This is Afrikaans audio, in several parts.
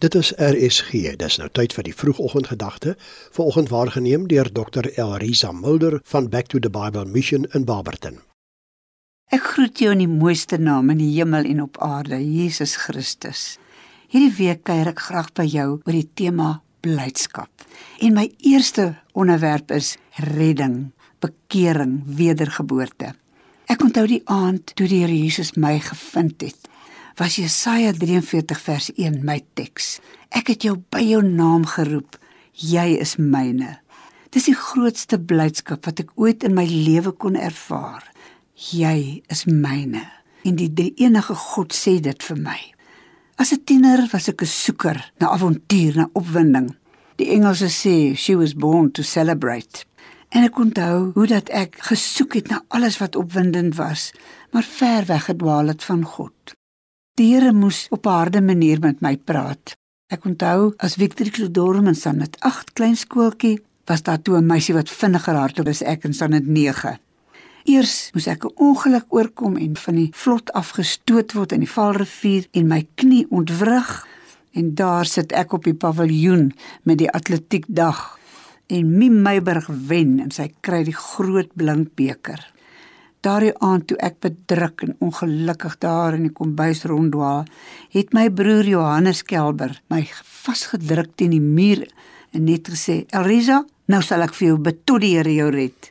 Dit is RSG. Dis nou tyd vir die vroegoggendgedagte. Vanoggend waargeneem deur Dr. Elrisa Mulder van Back to the Bible Mission in Barberton. Ek groet jou in die mooiste naam in die hemel en op aarde, Jesus Christus. Hierdie week kuier ek graag by jou oor die tema blydskap. En my eerste onderwerp is redding, bekering, wedergeboorte. Ek onthou die aand toe die Here Jesus my gevind het was Jesaja 43 vers 1 my teks. Ek het jou by jou naam geroep. Jy is myne. Dis die grootste blydskap wat ek ooit in my lewe kon ervaar. Jy is myne. En die drie enige God sê dit vir my. As 'n tiener was ek 'n soeker na avontuur, na opwinding. Die Engelse sê she was born to celebrate. En ek onthou hoe dat ek gesoek het na alles wat opwindend was, maar ver weg gedwaal het van God. Die Here moes op 'n harde manier met my praat. Ek onthou as Victor Klodorm in Sanet 8 klein skooltjie was daar toe 'n meisie wat vinniger hardloop as ek in Sanet 9. Eers moes ek 'n ongeluk oorkom en van die vlot afgestoot word in die Vaalrivier en my knie ontwrig en daar sit ek op die paviljoen met die atletiekdag en Mim Meyburg wen en sy kry die groot blink beker. Daardie aand toe ek bedruk en ongelukkig daar in die kombuis ronddwaal, het my broer Johannes Kelber my vasgedruk teen die muur en net gesê: "Elrisa, nou sal ek vir jou bid tot die Here jou red."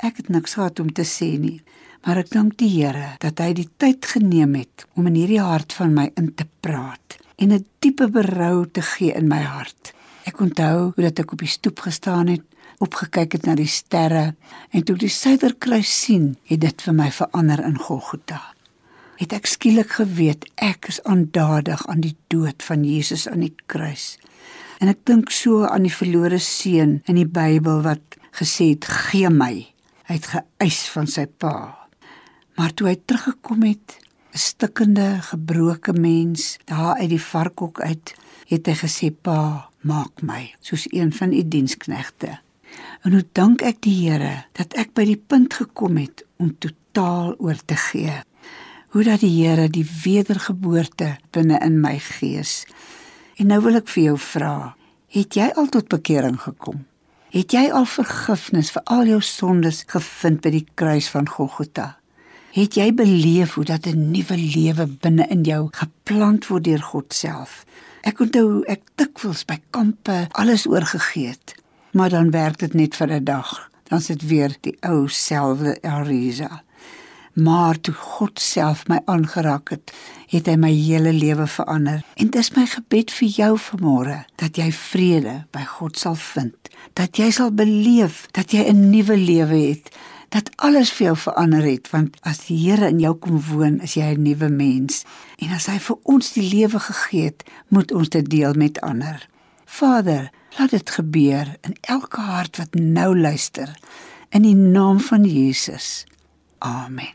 Ek het niks gehad om te sê nie, maar ek dank die Here dat hy die tyd geneem het om in hierdie hart van my in te praat en 'n diepe berou te gee in my hart. Ek onthou hoe dat ek op die stoep gestaan het opgekyk het na die sterre en toe die suiderkruis sien, het dit vir my verander in Golgotha. Het ek skielik geweet ek is aandadig aan die dood van Jesus aan die kruis. En ek dink so aan die verlore seun in die Bybel wat gesê het: "Gee my." Hy het geëis van sy pa. Maar toe hy teruggekom het, 'n stikkende, gebroke mens, daar uit die varkhok uit, het hy gesê: "Pa, maak my soos een van u die diensknegte." En hoe dank ek die Here dat ek by die punt gekom het om totaal oor te gee. Hoe dat die Here die wedergeboorte binne in my gees. En nou wil ek vir jou vra, het jy al tot bekering gekom? Het jy al vergifnis vir al jou sondes gevind by die kruis van Golgotha? Het jy beleef hoe dat 'n nuwe lewe binne in jou geplant word deur God self? Ek onthou ek dikwels by kampe alles oorgegee het maar dan werk dit net vir 'n dag. Dan sit weer die ou selfde Arisa. Maar toe God self my aangeraak het, het hy my hele lewe verander. En dis my gebed vir jou vanmôre dat jy vrede by God sal vind, dat jy sal beleef dat jy 'n nuwe lewe het, dat alles vir jou verander het, want as die Here in jou kom woon, is jy 'n nuwe mens. En as hy vir ons die lewe gegee het, moet ons dit deel met ander. Vader, Laat dit gebeur in elke hart wat nou luister in die naam van Jesus. Amen.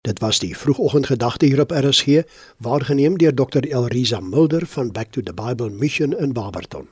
Dit was die vroegoggendgedagte hier op RSG, waargeneem deur Dr. Elrisa Mulder van Back to the Bible Mission in Barberton.